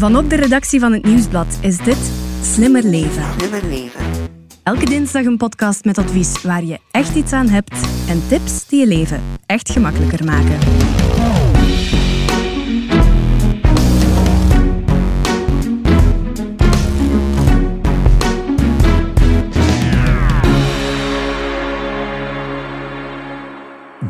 Vanop de redactie van het Nieuwsblad is dit Slimmer Leven. Slimmer leven. Elke dinsdag een podcast met advies waar je echt iets aan hebt en tips die je leven echt gemakkelijker maken.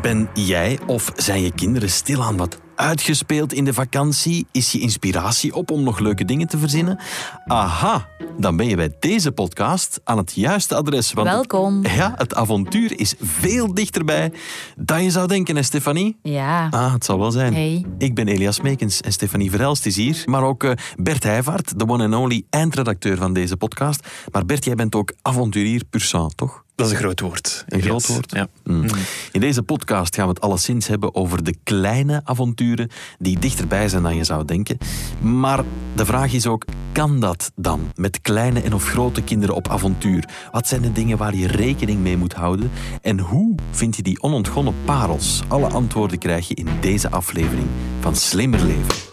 Ben jij of zijn je kinderen stilaan wat uitgespeeld in de vakantie? Is je inspiratie op om nog leuke dingen te verzinnen? Aha, dan ben je bij deze podcast aan het juiste adres. Want Welkom. Ja, het avontuur is veel dichterbij dan je zou denken, hè, Stefanie? Ja. Ah, het zal wel zijn. Hey. Ik ben Elias Meekens en Stefanie Verhelst is hier. Maar ook eh, Bert Heijvaart, de one and only eindredacteur van deze podcast. Maar Bert, jij bent ook avonturier pur sang, toch? Dat is een groot woord. Een groot woord? Ja. Mm. In deze podcast gaan we het alleszins hebben over de kleine avonturen die dichterbij zijn dan je zou denken. Maar de vraag is ook, kan dat dan met kleine en of grote kinderen op avontuur? Wat zijn de dingen waar je rekening mee moet houden? En hoe vind je die onontgonnen parels? Alle antwoorden krijg je in deze aflevering van Slimmer Leven.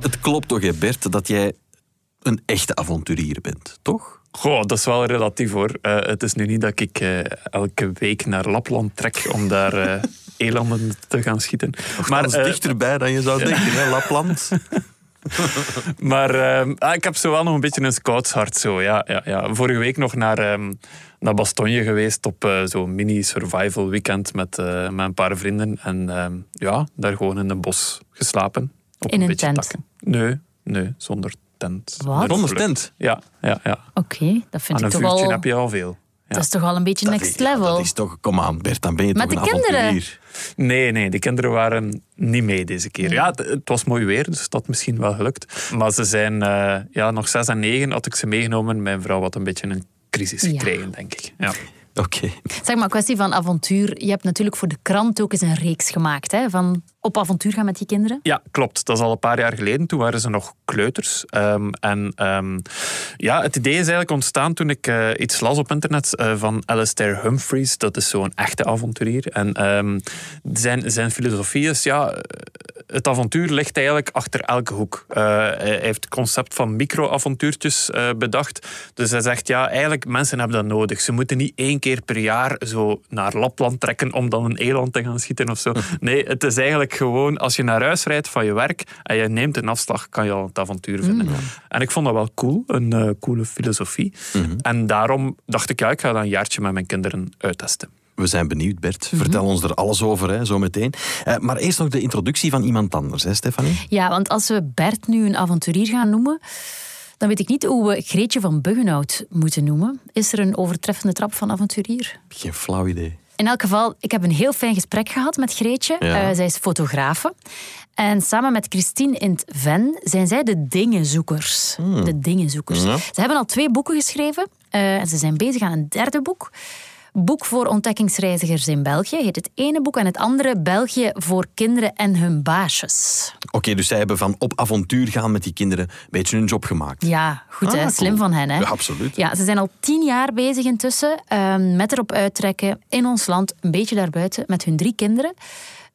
Het klopt toch, hè, Bert, dat jij een echte avonturier bent, toch? Goh, dat is wel relatief hoor. Eh, het is nu niet dat ik eh, elke week naar Lapland trek om daar eh, elanden te gaan schieten. Maar eh, dichterbij dan je zou denken, hè, Lapland. Maar eh, ah, ik heb zo wel nog een beetje een scoutshart. Zo, ja, ja, ja. Vorige week nog naar, ehm, naar Bastogne geweest op eh, zo'n mini-survival weekend met, eh, met een paar vrienden. En ehm, ja, daar gewoon in een bos geslapen. Op In een beetje tent? takken. Nee, nee, zonder tent. Wat? Zonder geluk. tent? Ja, ja, ja. Oké, dat vind Aan ik een toch vuurtje al... heb je al veel. Ja. Dat is toch al een beetje Dat next ja, level. dat is toch, kom aan Bert, dan ben je Met toch de een kinderen? avonturier. Nee, nee, de kinderen waren niet mee deze keer. Ja, het, het was mooi weer, dus dat misschien wel gelukt. Maar ze zijn eh, ja, nog zes en negen had ik ze meegenomen. Mijn vrouw had een beetje een crisis Ja. gekregen, denk ik. Ja. Oké. Zeg maar, kwestie van avontuur. Je hebt natuurlijk voor de krant ook eens een reeks gemaakt hè, van op avontuur gaan met je kinderen. ja, klopt. Dat is al een paar jaar geleden. Toen waren ze nog kleuters. Ehm, en ehm, ja, het idee is eigenlijk ontstaan toen ik eh, iets las op internet eh, van Alistair Humphreys. Dat is zo'n echte avonturier. En ehm, zijn, zijn filosofie is, ja, het avontuur ligt eigenlijk achter elke hoek. Eh, hij heeft het concept van micro-avontuurtjes eh, bedacht. Dus hij zegt, ja, eigenlijk mensen hebben dat nodig. Ze moeten niet één keer per jaar zo naar Lapland trekken om dan een eland te gaan schieten of zo. Nee, het is eigenlijk gewoon, als je naar huis rijdt van je werk en je neemt een afslag, kan je al het avontuur vinden. En ik vond dat wel cool, een eh, coole filosofie. En daarom dacht ik, ja, ik ga dat een jaartje met mijn kinderen uittesten. We zijn benieuwd, Bert. Vertel ons er alles over, hè, zo meteen. Eh, maar eerst nog de introductie van iemand anders, hè, Stefanie? Ja, want als we Bert nu een avonturier gaan noemen, dan weet ik niet hoe we Greetje van Buggenhout moeten noemen. Is er een overtreffende trap van avonturier? Geen flauw idee. In elk geval, ik heb een heel fijn gesprek gehad met Greetje. Ja. Eh, zij is fotografe. En samen met Christine in het Ven zijn zij de dingenzoekers. De dingenzoekers. Ja. Ze hebben al twee boeken geschreven. eh, en ze zijn bezig aan een derde boek. Boek voor ontdekkingsreizigers in België heet het ene boek. En het andere België voor kinderen en hun baasjes. Oké, dus zij hebben van op avontuur gaan met die kinderen een beetje hun job gemaakt. Ja, goed hè. Ah, Slim cool. van hen hè. Ja, absoluut. Ja, ze zijn al tien jaar bezig intussen ehm, met erop uittrekken in ons land, een beetje daarbuiten, met hun drie kinderen.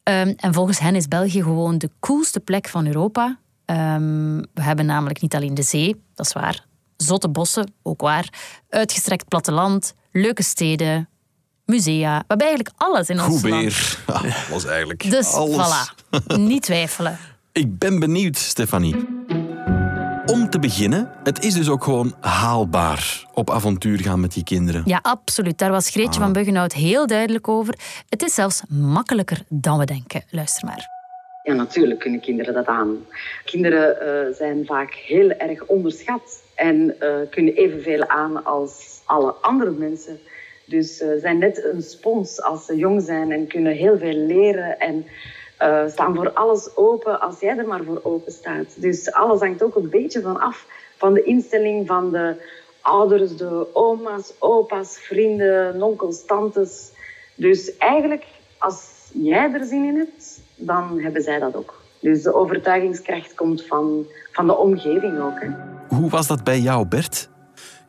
Ehm, en volgens hen is België gewoon de coolste plek van Europa. Ehm, we hebben namelijk niet alleen de zee, dat is waar. Zotte bossen, ook waar. Uitgestrekt platteland, leuke steden, musea. We hebben eigenlijk alles in ons Goed land. weer. Ja, was eigenlijk Dus alles. voilà, niet twijfelen. Ik ben benieuwd, Stefanie. Om te beginnen, het is dus ook gewoon haalbaar op avontuur gaan met die kinderen. Ja, absoluut. Daar was Greetje Ah. van Buggenhout heel duidelijk over. Het is zelfs makkelijker dan we denken. Luister maar. Ja, natuurlijk kunnen kinderen dat aan. Kinderen eh, zijn vaak heel erg onderschat en eh, kunnen evenveel aan als alle andere mensen. Dus ze zijn net een spons als ze jong zijn en kunnen heel veel leren en eh, staan voor alles open als jij er maar voor open staat. Dus alles hangt ook een beetje van af van de instelling van de ouders, de oma's, opa's, vrienden, onkels, tantes. Dus eigenlijk, als jij er zin in hebt, dan hebben zij dat ook. Dus de overtuigingskracht komt van, van de omgeving ook. Hè. Hoe was dat bij jou, Bert?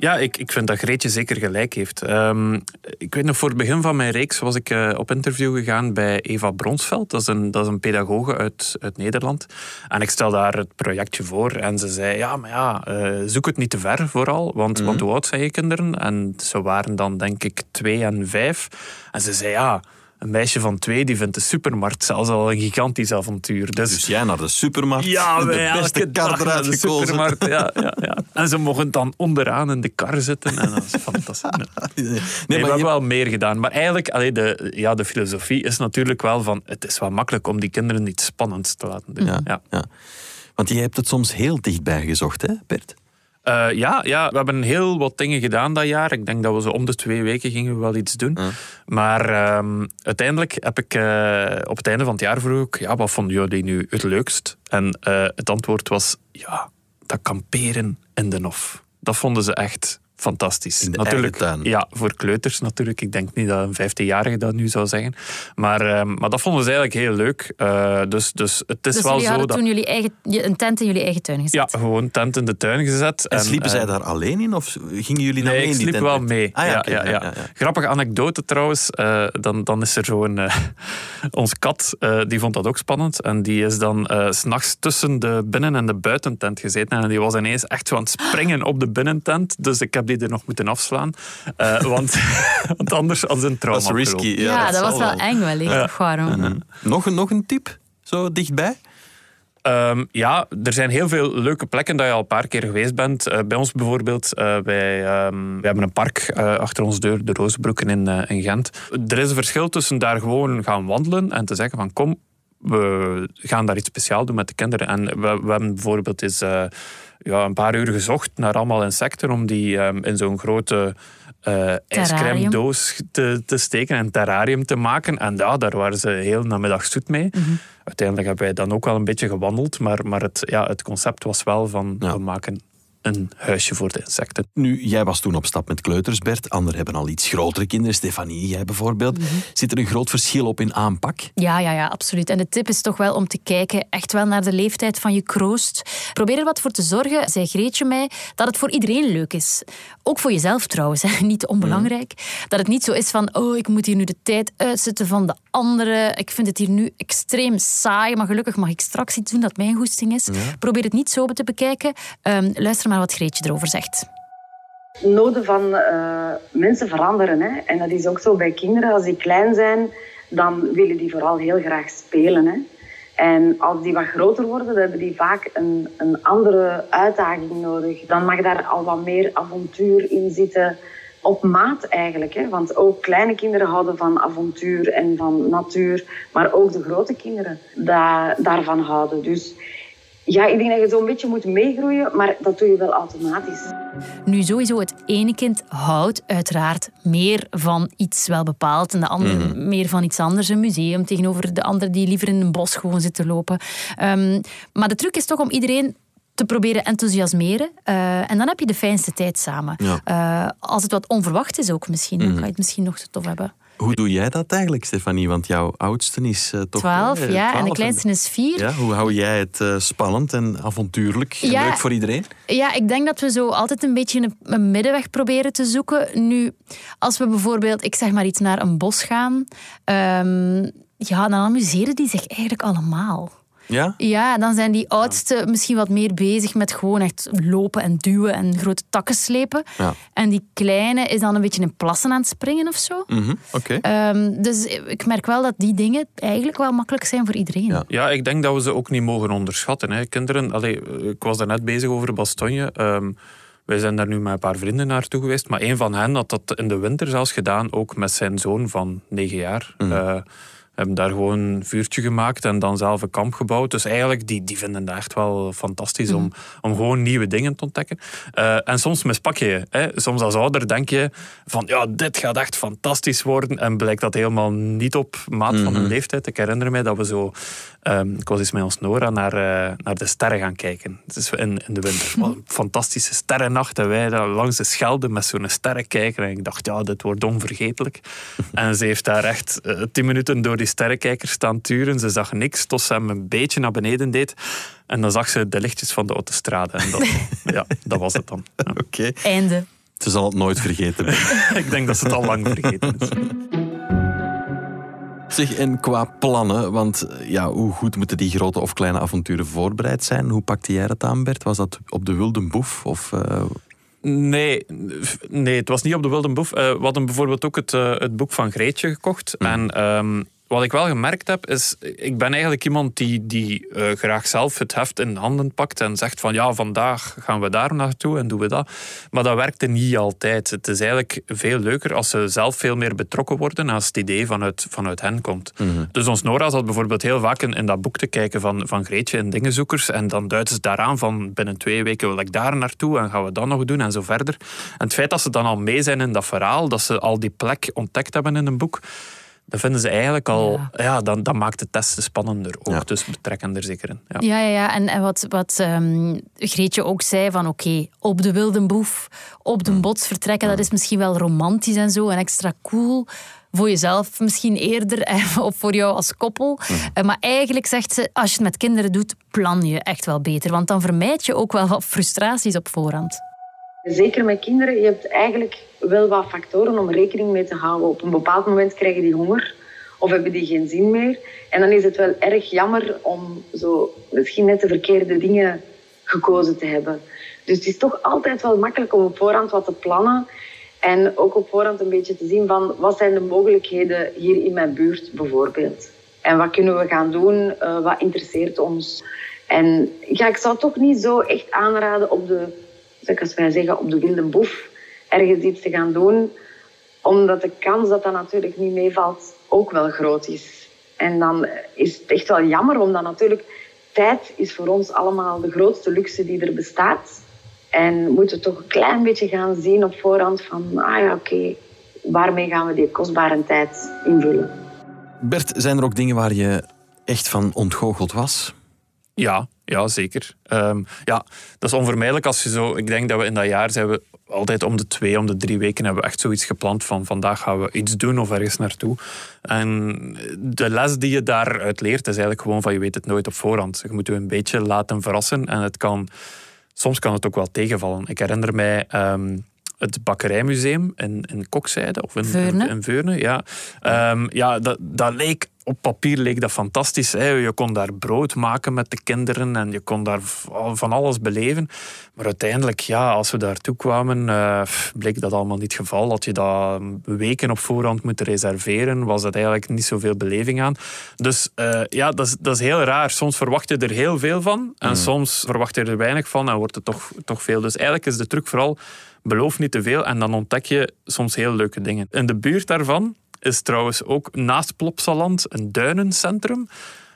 Ja, ik, ik vind dat Greetje zeker gelijk heeft. Ehm, ik weet nog, voor het begin van mijn reeks was ik uh, op interview gegaan bij Eva Bronsveld. Dat is een, dat is een pedagoge uit, uit Nederland. En ik stel daar het projectje voor. En ze zei, ja, maar ja, uh, zoek het niet te ver vooral. Want, want hoe oud zijn je kinderen? En ze waren dan denk ik twee en vijf. En ze zei, ja een meisje van twee die vindt de supermarkt zelfs al een gigantisch avontuur. Dus, dus jij naar de supermarkt? Ja, de beste kar eruit de supermarkt. Ja, ja, ja. En ze mogen dan onderaan in de kar zitten. En dat is fantastisch. Nee, nee, nee we hebben wel meer gedaan. Maar eigenlijk, allee, de, ja, de filosofie is natuurlijk wel van... Het is wel makkelijk om die kinderen niet spannend te laten doen. Ja, ja. ja. Want je hebt het soms heel dichtbij gezocht, hè, Bert? Uh, ja, ja, we hebben heel wat dingen gedaan dat jaar. Ik denk dat we zo om de twee weken gingen we wel iets doen. Maar uh, uiteindelijk heb ik uh, op het einde van het jaar vroeg ik, ja, wat vonden jullie nu het leukst? En uh, het antwoord was, ja, dat kamperen in de Nof. Dat vonden ze echt fantastisch. natuurlijk, Ja, voor kleuters natuurlijk. Ik denk niet dat een 15-jarige dat nu zou zeggen. Maar, uh, maar dat vonden ze eigenlijk heel leuk. Uh, dus, dus het is dus wel zo dat... toen jullie eigen, een tent in jullie eigen tuin gezet? Ja, gewoon een tent in de tuin gezet. En, en sliepen zij daar alleen in? Of gingen jullie dan nee, mee ik sliep wel mee. Ah, ja, ja, okay, ja, ja, ja, Grappige anekdote trouwens. Uh, dan, dan is er zo'n... ons kat, die vond dat ook spannend. En die is dan s s'nachts tussen de binnen- en de buitentent gezeten. En die was ineens echt zo aan het springen op de binnentent. Dus ik heb die er nog moeten afslaan. Uh, want, want anders als een trauma. Dat is risky. Ja, ja dat, dat was wel eng wel. Ja. Waarom? Uh -huh. nog, een, nog een tip? Zo dichtbij? Um, ja, er zijn heel veel leuke plekken dat je al een paar keer geweest bent. Uh, bij ons bijvoorbeeld, uh, wij, um, wij hebben een park uh, achter ons deur, de Rozenbroeken in, in Gent. Er is een verschil tussen daar gewoon gaan wandelen en te zeggen van kom, we gaan daar iets speciaals doen met de kinderen. En we, we hebben bijvoorbeeld eens ja, een paar uur gezocht naar allemaal insecten om die um, in zo'n grote uh, ijscrème doos te, te steken en een terrarium te maken. En ja, daar waren ze heel namiddag zoet mee. Mm -hmm. Uiteindelijk hebben wij dan ook wel een beetje gewandeld, maar, maar het, ja, het concept was wel van ja. we maken een huisje voor de insecten. Nu, jij was toen op stap met kleuters, Bert. Anderen hebben al iets grotere kinderen. Stefanie, jij bijvoorbeeld. Mm -hmm. Zit er een groot verschil op in aanpak? Ja, ja, ja, absoluut. En de tip is toch wel om te kijken echt wel naar de leeftijd van je kroost. Probeer er wat voor te zorgen, zei Greetje mij, dat het voor iedereen leuk is. Ook voor jezelf trouwens, hè. niet onbelangrijk. Mm. Dat het niet zo is van, oh, ik moet hier nu de tijd uitzetten van de anderen. Ik vind het hier nu extreem saai, maar gelukkig mag ik straks iets doen dat mijn goesting is. Ja. Probeer het niet zo te bekijken. Um, luister maar wat Greetje erover zegt. Noden van uh, mensen veranderen. Hè? En dat is ook zo bij kinderen. Als die klein zijn, dan willen die vooral heel graag spelen. Hè? En als die wat groter worden, dan hebben die vaak een, een andere uitdaging nodig. Dan mag daar al wat meer avontuur in zitten. Op maat eigenlijk. Hè? Want ook kleine kinderen houden van avontuur en van natuur. Maar ook de grote kinderen da daarvan houden. Dus ja, ik denk dat je zo'n beetje moet meegroeien, maar dat doe je wel automatisch. Nu, sowieso, het ene kind houdt uiteraard meer van iets wel bepaald en de andere mm -hmm. meer van iets anders. Een museum tegenover de andere die liever in een bos gewoon zit te lopen. Um, maar de truc is toch om iedereen te proberen enthousiasmeren. Uh, en dan heb je de fijnste tijd samen. Ja. Uh, als het wat onverwacht is ook misschien, dan kan je het misschien nog zo tof hebben. Hoe doe jij dat eigenlijk, Stefanie? Want jouw oudste is uh, toch... Twaalf, ja. 12 en de kleinste is vier. Ja, hoe hou jij het uh, spannend en avontuurlijk en ja, leuk voor iedereen? Ja, ik denk dat we zo altijd een beetje een, een, middenweg proberen te zoeken. Nu, als we bijvoorbeeld, ik zeg maar iets, naar een bos gaan... Um, ja, dan amuseren die zich eigenlijk allemaal. Ja? Ja, dan zijn die oudste misschien wat meer bezig met gewoon echt lopen en duwen en grote takken slepen. Ja. En die kleine is dan een beetje in plassen aan het springen of zo. Mm -hmm. Okay. Um, dus ik merk wel dat die dingen eigenlijk wel makkelijk zijn voor iedereen. Ja, ja ik denk dat we ze ook niet mogen onderschatten. Hè. Kinderen, allee, ik was daar net bezig over Bastogne. Um, wij zijn daar nu met een paar vrienden naartoe geweest. Maar een van hen had dat in de winter zelfs gedaan, ook met zijn zoon van negen jaar. Mhm. Uh, hebben daar gewoon een vuurtje gemaakt en dan zelf een kamp gebouwd. Dus eigenlijk, die, die vinden dat echt wel fantastisch mm. om, om gewoon nieuwe dingen te ontdekken. Uh, en soms mispak je je. Hè. Soms als ouder denk je van, ja, dit gaat echt fantastisch worden. En blijkt dat helemaal niet op maat mm -hmm. van hun leeftijd. Ik herinner mij dat we zo... Um, ik was eens met ons Nora naar, uh, naar de sterren gaan kijken. Dus in, in de winter. Wat een fantastische sterrennacht. En wij daar langs de Schelde met zo'n sterrenkijker. En ik dacht, ja, dit wordt onvergetelijk. en ze heeft daar echt uh, tien minuten door die sterrenkijker staan turen. Ze zag niks, tot ze hem een beetje naar beneden deed. En dan zag ze de lichtjes van de autostrade. En dat, ja, dat was het dan. Ja. Oké. Okay. Einde. Ze zal het nooit vergeten. ik denk dat ze het al lang vergeten is. Zeg, en qua plannen, want ja, hoe goed moeten die grote of kleine avonturen voorbereid zijn? Hoe pakte jij dat aan, Bert? Was dat op de Wilde Boef? Of, uh... Nee, nee, het was niet op de Wilde Boef. Uh, we hadden bijvoorbeeld ook het, uh, het boek van Greetje gekocht. Mm. En um, wat ik wel gemerkt heb, is... Ik ben eigenlijk iemand die, die uh, graag zelf het heft in handen pakt en zegt van ja, vandaag gaan we daar naartoe en doen we dat. Maar dat werkte niet altijd. Het is eigenlijk veel leuker als ze zelf veel meer betrokken worden als het idee vanuit, vanuit hen komt. Mm -hmm. Dus ons Nora zat bijvoorbeeld heel vaak in, in, dat boek te kijken van, van Greetje en Dingenzoekers en dan duiden ze daaraan van binnen twee weken wil ik daar naartoe en gaan we dat nog doen en zo verder. En het feit dat ze dan al mee zijn in dat verhaal, dat ze al die plek ontdekt hebben in een boek dat vinden ze eigenlijk al... Ja, dan, dan maakt de testen spannender ook. Dus we trekken er zeker in. Ja, ja, ja, ja. En, en wat, wat um, Greetje ook zei van oké, op de wilde boef, op de mm. bots vertrekken, dat is misschien wel romantisch en zo en extra cool voor jezelf misschien eerder of voor jou als koppel. Mm. Eh, maar eigenlijk zegt ze, als je het met kinderen doet, plan je echt wel beter. Want dan vermijd je ook wel wat frustraties op voorhand. Zeker met kinderen, je hebt eigenlijk wel wat factoren om rekening mee te houden. Op een bepaald moment krijgen die honger of hebben die geen zin meer. En dan is het wel erg jammer om zo misschien net de verkeerde dingen gekozen te hebben. Dus het is toch altijd wel makkelijk om op voorhand wat te plannen. En ook op voorhand een beetje te zien van wat zijn de mogelijkheden hier in mijn buurt bijvoorbeeld. En wat kunnen we gaan doen? Uh, wat interesseert ons? En ja, ik zou toch niet zo echt aanraden op de, zoals wij zeggen, op de wilde boef ergens iets te gaan doen. Omdat de kans dat dat natuurlijk niet meevalt ook wel groot is. En dan is het echt wel jammer, omdat natuurlijk tijd is voor ons allemaal de grootste luxe die er bestaat. En moeten toch een klein beetje gaan zien op voorhand van, ah ja, oké, waarmee gaan we die kostbare tijd invullen? Bert, zijn er ook dingen waar je echt van ontgoocheld was? Ja, ja zeker. Um, ja, dat is onvermijdelijk als je zo... Ik denk dat we in dat jaar zijn we altijd om de twee, om de drie weken hebben we echt zoiets gepland van vandaag gaan we iets doen of ergens naartoe. En de les die je daaruit leert is eigenlijk gewoon van je weet het nooit op voorhand. Je moet je een beetje laten verrassen en het kan, soms kan het ook wel tegenvallen. Ik herinner mij... Um, het bakkerijmuseum in, in Kokzijde of in Veurne. In, Veurne ja. Um, ja, dat, dat leek op papier leek dat fantastisch. Hè. Je kon daar brood maken met de kinderen en je kon daar van alles beleven. Maar uiteindelijk, ja, als we daartoe kwamen, uh, bleek dat allemaal niet het geval. Had je dat weken op voorhand moeten reserveren, was dat eigenlijk niet zoveel beleving aan. Dus uh, ja, dat is, dat is heel raar. Soms verwacht je er heel veel van en mm. soms verwacht je er weinig van en wordt het toch, toch veel. Dus eigenlijk is de truc vooral beloof niet te veel en dan ontdek je soms heel leuke dingen. In de buurt daarvan is trouwens ook naast Plopsaland een duinencentrum.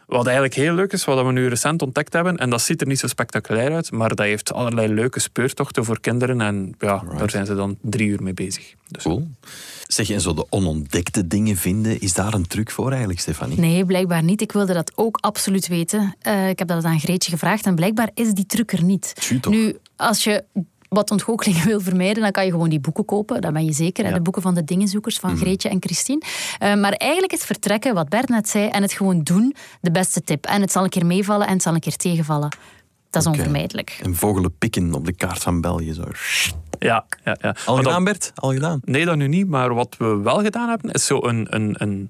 Wat eigenlijk heel leuk is, wat we nu recent ontdekt hebben. En dat ziet er niet zo spectaculair uit, maar dat heeft allerlei leuke speurtochten voor kinderen. En ja, daar zijn ze dan drie uur mee bezig. Dus. Cool. Zeg je, en zo de onontdekte dingen vinden, is daar een truc voor eigenlijk, Stefanie? Nee, blijkbaar niet. Ik wilde dat ook absoluut weten. Uh, ik heb dat aan Greetje gevraagd en blijkbaar is die truc er niet. Nu, als je wat ontgoochelingen wil vermijden, dan kan je gewoon die boeken kopen. Dat ben je zeker. De boeken van de dingenzoekers van mm. Greetje en Christine. Uh, maar eigenlijk het vertrekken, wat Bert net zei, en het gewoon doen, de beste tip. En het zal een keer meevallen en het zal een keer tegenvallen. Dat is onvermijdelijk. En vogelen pikken op de kaart van België. Zo. Ja, ja, ja. Al gedaan, Bert? Al gedaan? Nee, dat nu niet. Maar wat we wel gedaan hebben, is zo een... een, een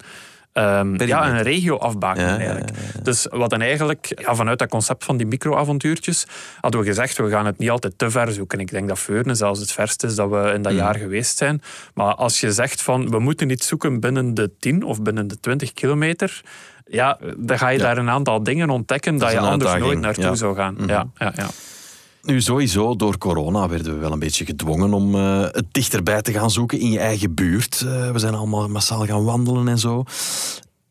Um, ja, een regio afbaken eigenlijk. Dus wat dan eigenlijk, vanuit dat concept van die microavontuurtjes, hadden we gezegd, we gaan het niet altijd te ver zoeken. Ik denk dat Veurne zelfs het verste is dat we in dat mm. jaar geweest zijn. Maar als je zegt van, we moeten niet zoeken binnen de 10 of binnen de 20 kilometer, ja, dan ga je daar een aantal dingen ontdekken dat, je anders nooit naartoe zou gaan. Mm-hmm. Ja, ja, ja. Nu, sowieso, door corona werden we wel een beetje gedwongen om uh, het dichterbij te gaan zoeken in je eigen buurt. Uh, we zijn allemaal massaal gaan wandelen en zo.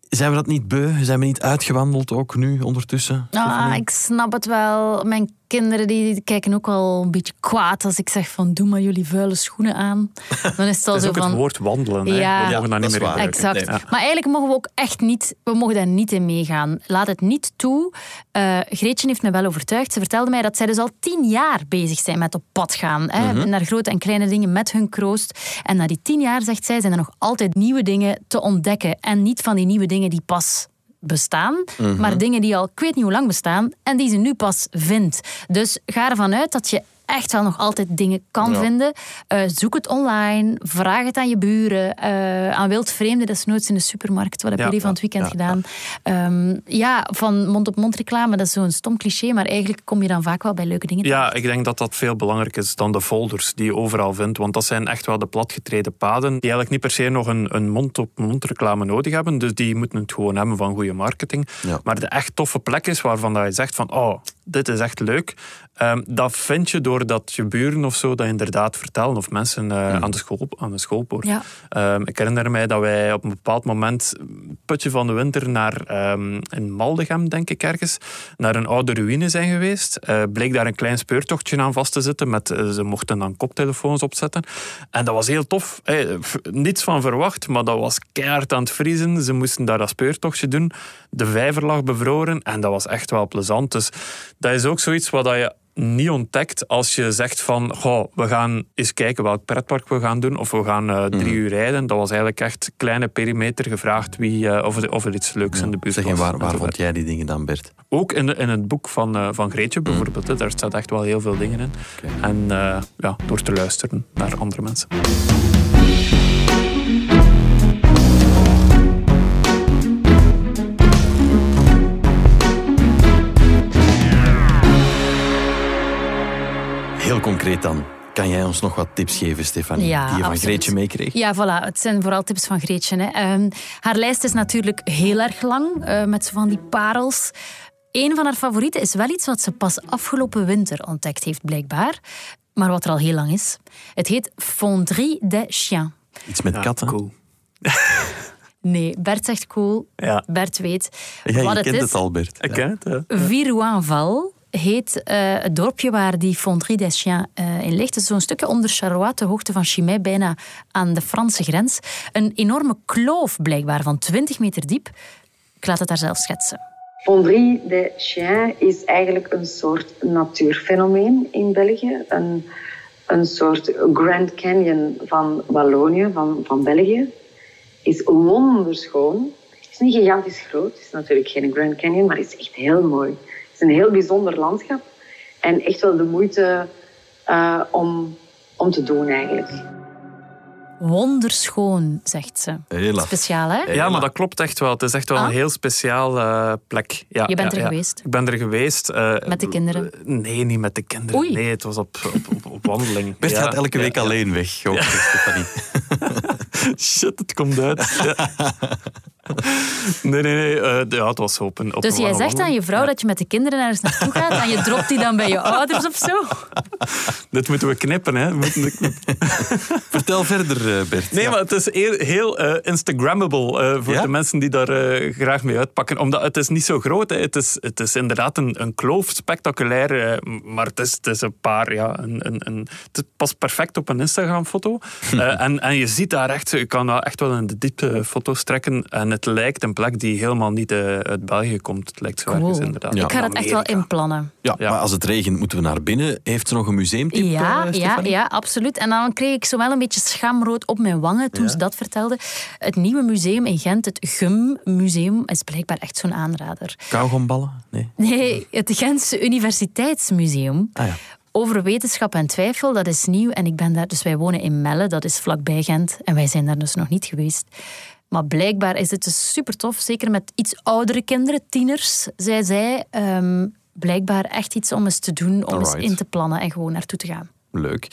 Zijn we dat niet beu? Zijn we niet uitgewandeld ook nu ondertussen? Ah, ik snap het wel. Mijn kinderen die kijken ook wel een beetje kwaad als ik zeg van doe maar jullie vuile schoenen aan. Dan is het al zo van... het woord wandelen. Ja, we mogen dat niet meer waar. Exact. Maar eigenlijk mogen we ook echt niet, we mogen daar niet in meegaan. Laat het niet toe. Uh, Greetje heeft me wel overtuigd. Ze vertelde mij dat zij dus al tien jaar bezig zijn met op pad gaan. Hè, mhm. Naar grote en kleine dingen met hun kroost. En na die tien jaar, zegt zij, zijn er nog altijd nieuwe dingen te ontdekken. En niet van die nieuwe dingen die pas bestaan, mhm. maar dingen die al ik weet niet hoe lang bestaan en die ze nu pas vindt. Dus ga ervan uit dat je echt wel nog altijd dingen kan Ja. vinden. Eh, zoek het online, vraag het aan je buren, eh, aan wildvreemden, desnoods in de supermarkt. Wat hebben Ja, jullie van het weekend ja, gedaan? Ehm, ja, van mond-op-mond reclame, dat is zo'n stom cliché, maar eigenlijk kom je dan vaak wel bij leuke dingen Ja, ik denk dat dat veel belangrijker is dan de folders die je overal vindt. Want dat zijn echt wel de platgetreden paden die eigenlijk niet per se nog een, een mond-op-mond reclame nodig hebben. Dus die moeten het gewoon hebben van goede marketing. Ja. Maar de echt toffe plek is waarvan dat je zegt van oh, dit is echt leuk. Ehm, dat vind je doordat je buren of zo dat inderdaad vertellen. Of mensen eh, aan, de school, aan de schoolpoort. Ja. Ehm, ik herinner mij dat wij op een bepaald moment, putje van de winter, naar ehm, in Maldegem, denk ik ergens, naar een oude ruïne zijn geweest. Eh, bleek daar een klein speurtochtje aan vast te zitten. Met, eh, ze mochten dan koptelefoons opzetten. En dat was heel tof. F- niets van verwacht, maar dat was keihard aan het vriezen. Ze moesten daar dat speurtochtje doen. De vijver lag bevroren en dat was echt wel plezant. Dus dat is ook zoiets wat dat je niet ontdekt als je zegt van goh, we gaan eens kijken welk pretpark we gaan doen of we gaan eh, drie uur rijden. Dat was eigenlijk echt kleine perimeter gevraagd wie, eh, of, er, of er iets leuks in de buurt Zeg, was. waar, vond jij die dingen dan, Bert? Ook in, in het boek van, eh, van Greetje bijvoorbeeld. hè, Daar staat echt wel heel veel dingen in. En ja, door te luisteren naar andere mensen. Concreet dan. Kan jij ons nog wat tips geven, Stefanie, Ja, die je van absoluut. Greetje meekreeg? Ja, voilà. Het zijn vooral tips van Greetje. Hè. Ehm, haar lijst is natuurlijk heel erg lang, eh, met zo van die parels. Een van haar favorieten is wel iets wat ze pas afgelopen winter ontdekt heeft, blijkbaar. Maar wat er al heel lang is. Het heet Fonderie des Chiens. Iets met Ja, katten? Cool. Nee, Bert zegt cool. Ja. Bert weet Ja, wat je het kent is. het al, Bert. Ik Ja. ken het. Virouanval heet eh, het dorpje waar die Fonderie des Chiens eh, in ligt. Het is zo'n stukje onder Charleroi, de hoogte van Chimay, bijna aan de Franse grens. Een enorme kloof blijkbaar van 20 meter diep. Ik laat het daar zelf schetsen. Fonderie des Chiens is eigenlijk een soort natuurfenomeen in België. Een, een soort Grand Canyon van Wallonië, van, van België. Is wonderschoon. is niet gigantisch groot. Het is natuurlijk geen Grand Canyon, maar het is echt heel mooi. Het is een heel bijzonder landschap. En echt wel de moeite eh, om, om te doen eigenlijk. Wonderschoon, zegt ze. Heel. Speciaal, hè? Ja, maar dat klopt echt wel. Het is echt wel Ah. een heel speciaal eh, plek. Ja, Je bent ja, er ja. geweest? Ik ben er geweest. eh, Met de kinderen? Nee, niet met de kinderen. Oei. Nee, het was op, op, op, op wandeling. Bert Ja, gaat elke week ja. alleen weg, hoop ik, Stefanie. Shit, het komt uit. Ja. Nee, nee, nee. eh, ja, het was op een op Dus jij zegt aan je vrouw dat je met de kinderen ergens naartoe gaat en je dropt die dan bij je ouders of zo? Dit moeten we knippen, hè. Moeten. Vertel verder, eh, Bert. Nee, Ja. maar het is heel, heel eh, Instagrammable eh, voor Ja? de mensen die daar graag mee uitpakken. Omdat het is niet zo groot. Hè. Het, is, het is inderdaad een, een kloof, spectaculair. maar het is, het is een paar, ja. Een, een, een, het past perfect op een Instagram-foto. Eh, en, en je ziet daar echt, je kan daar echt wel in de diepte foto's trekken. En het lijkt een plek die helemaal niet eh, uit België komt. Het lijkt zo ergens inderdaad. Ja. Ik ga dat echt wel inplannen. Ja, Ja. maar als het regent moeten we naar binnen. Heeft ze nog een museumtip, Ja, eh, ja, ja, absoluut. En dan kreeg ik zo wel een beetje schaamrood op mijn wangen toen ze dat vertelde. Het nieuwe museum in Gent, het GUM Museum, is blijkbaar echt zo'n aanrader. Kauwgomballen? Nee. Nee, het Gentse Universiteitsmuseum. Ah ja. Over wetenschap en twijfel, dat is nieuw. En ik ben daar, dus wij wonen in Melle, dat is vlakbij Gent. En wij zijn daar dus nog niet geweest. Maar blijkbaar is het dus super tof, zeker met iets oudere kinderen, tieners, zei zij. Ehm, blijkbaar echt iets om eens te doen, om eens in te plannen en gewoon naartoe te gaan. Leuk.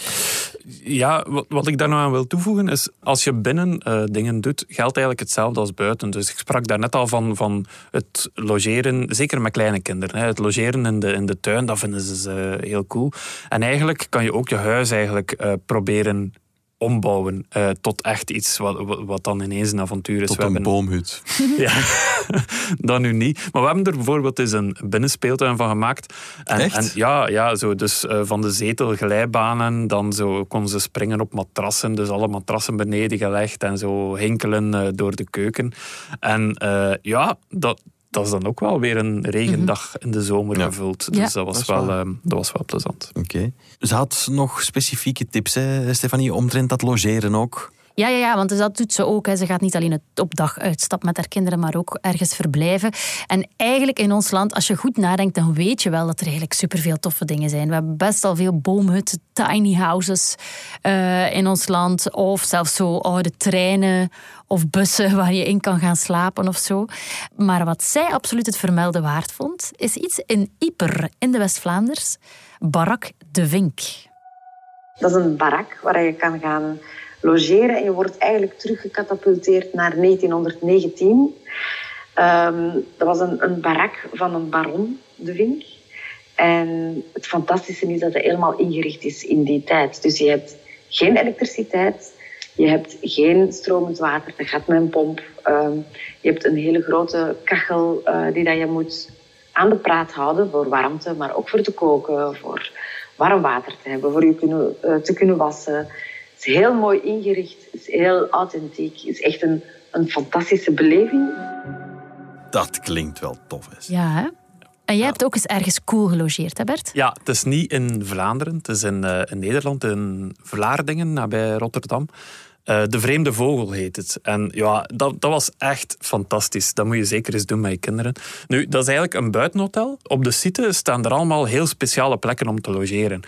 Ja, wat, wat ik daar nog aan wil toevoegen is, als je binnen eh, dingen doet, geldt eigenlijk hetzelfde als buiten. Dus ik sprak daar net al van, van het logeren, zeker met kleine kinderen. Hè. Het logeren in de, in de tuin, dat vinden ze eh, heel cool. En eigenlijk kan je ook je huis eigenlijk eh, proberen ombouwen eh, tot echt iets wat, wat, dan ineens een avontuur is. Tot We een hebben- boomhut. ja, dat nu niet. Maar we hebben er bijvoorbeeld eens een binnenspeeltuin van gemaakt. En, Echt? En ja, ja zo, dus eh, van de zetel glijbanen, dan zo kon ze springen op matrassen, dus alle matrassen beneden gelegd en zo hinkelen eh, door de keuken. En ja, dat, dat is dan ook wel weer een regendag in de zomer Ja. gevuld. Ja. Dus dat, was Dat wel, waar. eh, dat was wel plezant. Oké. Ze had nog specifieke tips, hè, Stefanie, omtrent dat logeren ook. Ja, ja, ja, want dus dat doet ze ook. Hè. Ze gaat niet alleen op dag uitstappen met haar kinderen, maar ook ergens verblijven. En eigenlijk in ons land, als je goed nadenkt, dan weet je wel dat er eigenlijk superveel toffe dingen zijn. We hebben best al veel boomhutten, tiny houses uh, in ons land. Of zelfs zo oude treinen of bussen waar je in kan gaan slapen of zo. Maar wat zij absoluut het vermelden waard vond, is iets in Yper in de West-Vlaanders. Barak de Vink. Dat is een barak waar je kan gaan logeren en je wordt eigenlijk teruggecatapulteerd naar 1919. Ehm, dat was een, een barak van een baron, de Vink. En het fantastische is dat het helemaal ingericht is in die tijd. Dus je hebt geen elektriciteit, je hebt geen stromend water, dat gaat met een pomp. Ehm, je hebt een hele grote kachel uh, die dat je moet aan de praat houden voor warmte, maar ook voor te koken, voor warm water te hebben, voor je kunnen, uh, te kunnen wassen. Het is heel mooi ingericht, het is heel authentiek, het is echt een, een fantastische beleving. Dat klinkt wel tof. Is. Ja, hè? En jij hebt ook eens ergens cool gelogeerd, hè Bert? Ja, het is niet in Vlaanderen. Het is in, uh, in Nederland, in Vlaardingen, nabij Rotterdam. Uh, de Vreemde Vogel heet het. En ja, dat, dat was echt fantastisch. Dat moet je zeker eens doen met je kinderen. Nu, dat is eigenlijk een buitenhotel. Op de site staan er allemaal heel speciale plekken om te logeren.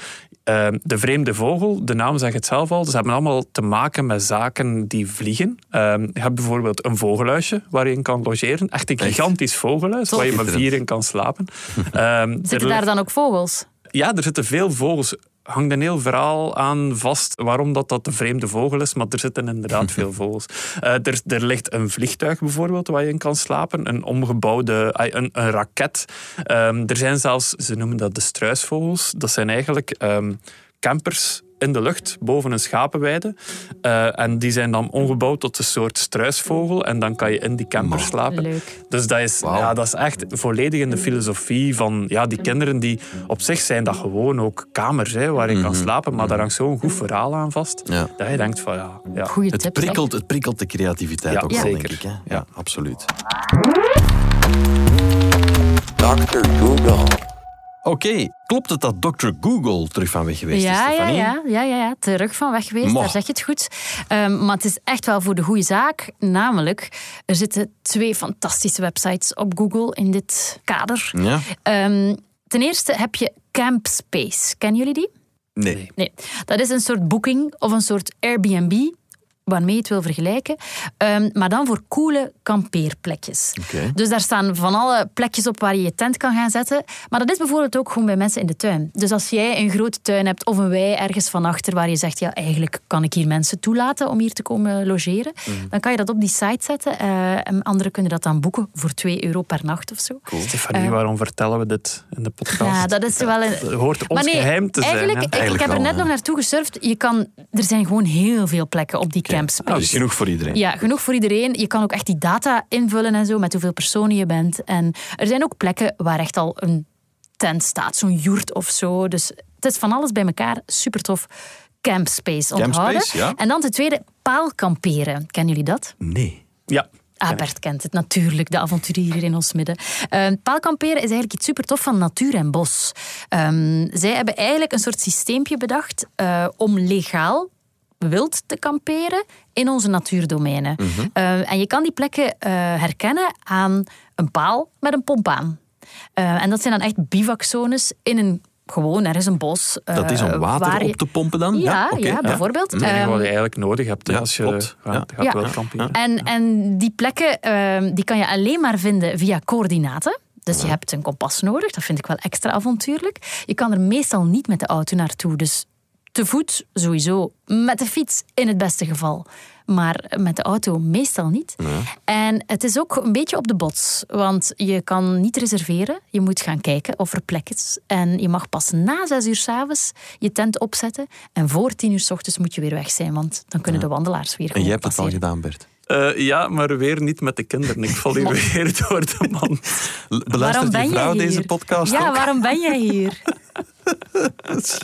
Uh, de Vreemde Vogel, de naam zegt het zelf al, ze hebben allemaal te maken met zaken die vliegen. Uh, je hebt bijvoorbeeld een vogelhuisje waar je in kan logeren. Echt een gigantisch vogelhuis waar je met vier in kan slapen. Ehm, Zitten daar dan ook vogels? Ja, er zitten veel vogels hangt een heel verhaal aan vast waarom dat, dat de vreemde vogel is, maar er zitten inderdaad veel vogels. Uh, er, er ligt een vliegtuig bijvoorbeeld waar je in kan slapen, een omgebouwde een, een raket. Um, er zijn zelfs, ze noemen dat de struisvogels, dat zijn eigenlijk um, campers in de lucht boven een schapenweide. Uh, en die zijn dan omgebouwd tot een soort struisvogel. En dan kan je in die camper slapen. Leuk. Dus dat is, ja, dat is echt volledig in de filosofie van ja, die kinderen die op zich zijn dat gewoon ook kamers hè, waar je kan mhm. slapen. Maar daar hangt zo'n goed verhaal aan vast. Ja. Dat je denkt van ja. ja. Goeie het, prikkelt, het prikkelt de creativiteit ja, ook wel, denk ik. Hè? Ja, absoluut. Dr. Google. Oké, klopt het dat Dr. Google terug van weg geweest ja, is, Ja, ja, ja, ja, ja, terug van weg geweest, daar zeg je het goed. Um, maar het is echt wel voor de goede zaak. Namelijk, er zitten twee fantastische websites op Google in dit kader. Ja. Um, ten eerste heb je Campspace. Kennen jullie die? Nee. nee. Dat is een soort booking of een soort Airbnb waarmee je het wil vergelijken. Um, maar dan voor coole kampeerplekjes. Okay. Dus daar staan van alle plekjes op waar je je tent kan gaan zetten. Maar dat is bijvoorbeeld ook gewoon bij mensen in de tuin. Dus als jij een grote tuin hebt of een wei ergens van achter waar je zegt, ja, eigenlijk kan ik hier mensen toelaten om hier te komen logeren, mm. dan kan je dat op die site zetten. Uh, en anderen kunnen dat dan boeken voor 2 euro per nacht of zo. Cool. Stefanie, uh, waarom vertellen we dit in de podcast? Ja, dat is wel een... Het hoort ons nee, geheim te eigenlijk, zijn. Ik, eigenlijk ik heb er net nog naartoe gesurfd. Je kan, er zijn gewoon heel veel plekken op die okay. Ah, dus genoeg voor iedereen. Ja, genoeg voor iedereen. Je kan ook echt die data invullen en zo, met hoeveel personen je bent. En er zijn ook plekken waar echt al een tent staat, zo'n joert of zo. Dus het is van alles bij elkaar. Super tof. Campspace onthouden. Campspace, ja. En dan ten tweede, paalkamperen. Kennen jullie dat? Nee. Ja. Ah, Bert kent het natuurlijk, de avonturier in ons midden. Uh, paalkamperen is eigenlijk iets super tof van natuur en bos. Um, zij hebben eigenlijk een soort systeempje bedacht uh, om legaal wilt te kamperen in onze natuurdomeinen. Mhm. Uh, en je kan die plekken uh, herkennen aan een paal met een pomp aan. Uh, en dat zijn dan echt bivakzones in een gewoon, er is een bos. dat is om water je... op te pompen dan? Ja, ja, okay. ja bijvoorbeeld. Het enige wat je eigenlijk nodig hebt ja, als je klopt. gaat, ja. gaat wel kamperen. En, en die plekken ehm, die kan je alleen maar vinden via coördinaten. Dus je hebt een kompas nodig, dat vind ik wel extra avontuurlijk. Je kan er meestal niet met de auto naartoe, dus te voet sowieso, met de fiets in het beste geval. Maar met de auto meestal niet. Ja. En het is ook een beetje op de bots. Want je kan niet reserveren. Je moet gaan kijken of er plek is. En je mag pas na zes uur s'avonds je tent opzetten. En voor tien uur s ochtends moet je weer weg zijn. Want dan kunnen Ja. de wandelaars weer En jij hebt het al gedaan, Bert. Eh, ja, maar weer niet met de kinderen. Ik val hier weer door de man. Beluistert ben je vrouw deze podcast Ja, ook? waarom ben jij hier?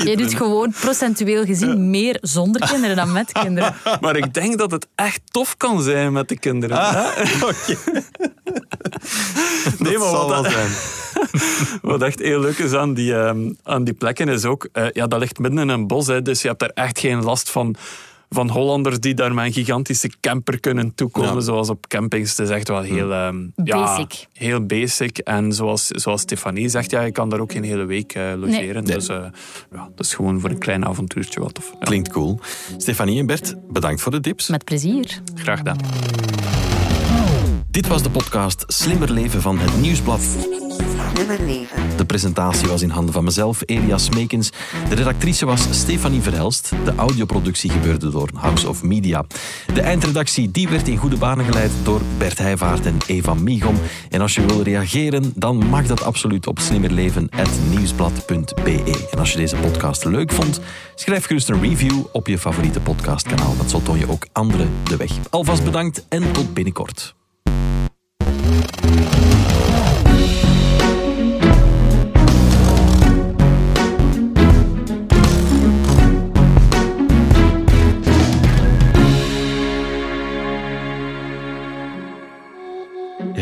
Je doet gewoon procentueel gezien meer zonder kinderen dan met kinderen. Maar ik denk dat het echt tof kan zijn met de kinderen. hè? Nee, maar zal wat, wel zijn. wat echt heel leuk is aan die, ehm, aan die plekken is ook... eh, ja, dat ligt midden in een bos, hè, dus je hebt daar echt geen last van van Hollanders die daar met een gigantische camper kunnen toekomen, Ja. zoals op campings. Het is echt wel heel... ehm, ja, Basic. heel basic. En zoals, zoals Stefanie zegt, ja, je kan daar ook geen hele week eh, logeren. Nee. Dus eh, ja, dat is gewoon voor een klein avontuurtje wat tof. Ja, Klinkt cool. Stefanie en Bert, bedankt voor de tips. Met plezier. graag gedaan. Dit was de podcast Slimmer Leven van het Nieuwsblad. De presentatie was in handen van mezelf, Elias Smekens. De redactrice was Stefanie Verhelst. De audioproductie gebeurde door House of Media. De eindredactie die werd in goede banen geleid door Bert Heijvaart en Eva Miegom. En als je wil reageren, dan mag dat absoluut op slimmerleven.nieuwsblad.be. En als je deze podcast leuk vond, schrijf gerust een review op je favoriete podcastkanaal. Want zo toon je ook anderen de weg. Alvast bedankt en tot binnenkort.